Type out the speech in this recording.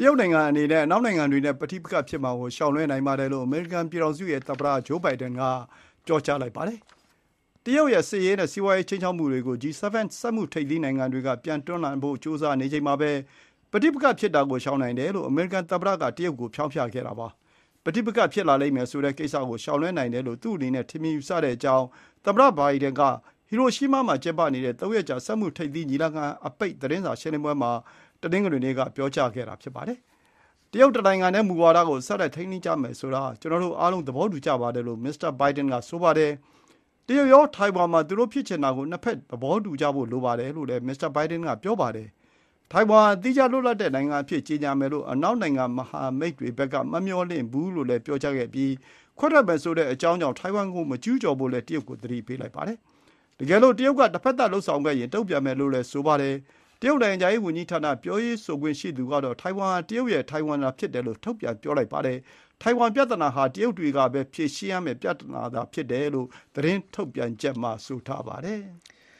တရုတ်နိုင်ငံအနေနဲ့အနောက်နိုင်ငံတွေနဲ့ပဋိပက္ခဖြစ်မှာကိုရှောင်လွှဲနိုင်ပါတယ်လို့အမေရိကန်ပြည်ထောင်စုရဲ့သမ္မတဂျိုးဘိုင်ဒန်ကပြောကြားလိုက်ပါတယ်။တရုတ်ရဲ့စစ်ရေးနဲ့စီးပွါးရေးခြိမ်းခြောက်မှုတွေကို G7 စက်မှုထိပ်သီးနိုင်ငံတွေကပြန်တွန်းလှန်ဖို့ကြိုးစားနေချိန်မှာပဲပဋိပက္ခဖြစ်တာကိုရှောင်နိုင်တယ်လို့အမေရိကန်သမ္မတကတရုတ်ကိုဖျောင်းဖျခဲ့တာပါ။ပဋိပက္ခဖြစ်လာလိမ့်မယ်ဆိုတဲ့ကိစ္စကိုရှောင်လွှဲနိုင်တယ်လို့သူ့အနေနဲ့ထင်မြင်ယူဆတဲ့အကြောင်းသမ္မတဘိုင်ဒန်ကဟီရိုရှီးမားမှာကျင်းပနေတဲ့သုံးရက်ကြာစက်မှုထိပ်သီးညီလာခံအပိတ်သတင်းစာရှင်းလင်းပွဲမှာ တနင်္ဂနွေနေ့ကပြောကြားခဲ့တာဖြစ်ပါတယ်။တရုတ်တနိုင်ငံတည်းမူဝါဒကိုဆက်လက်ထိန်းသိမ်းကြမယ်ဆိုတာကျွန်တော်တို့အားလုံးသဘောတူကြပါတယ်လို့မစ္စတာဘိုင်ဒန်ကဆိုပါတယ်။တရုတ်ရောထိုင်ဝမ်မှာသူတို့ဖြစ်ချင်တာကိုနှစ်ဘက်သဘောတူကြဖို့လိုပါတယ်လို့လည်းမစ္စတာဘိုင်ဒန်ကပြောပါတယ်။ထိုင်ဝမ်ဟာသီးခြားလွတ်လပ်တဲ့နိုင်ငံအဖြစ်ကြေညာမယ်လို့အနောက်နိုင်ငံမဟာမိတ်တွေဘက်ကမမျှော်လင့်ဘူးလို့လည်းပြောကြားခဲ့ပြီးခွဲထွက်မယ်ဆိုတဲ့အကြောင်းကြောင့်ထိုင်ဝမ်ကိုမကျူးကျော်ဖို့လည်းတရုတ်ကိုသတိပေးလိုက်ပါတယ်။တကယ်လို့တရုတ်ကတဘက်သတ်လုပ်ဆောင်ခဲ့ရင်တုံ့ပြန်မယ်လို့လည်းဆိုပါတယ်။ တရုတ်နိုင်ငံခြားရေးဝန်ကြီးဌာနပြောရေးဆိုခွင့်ရှိသူကတော့ထိုင်ဝမ်ဟာတရုတ်ရဲ့ထိုင်ဝမ်သာဖြစ်တယ်လို့ထုတ်ပြန်ပြောလိုက်ပါတယ်။ထိုင်ဝမ်ပြဿနာဟာတရုတ်တွေကပဲဖြေရှင်းရမယ့်ပြဿနာသာဖြစ်တယ်လို့သတင်းထုတ်ပြန်ချက်မှာဆိုထားပါတယ်။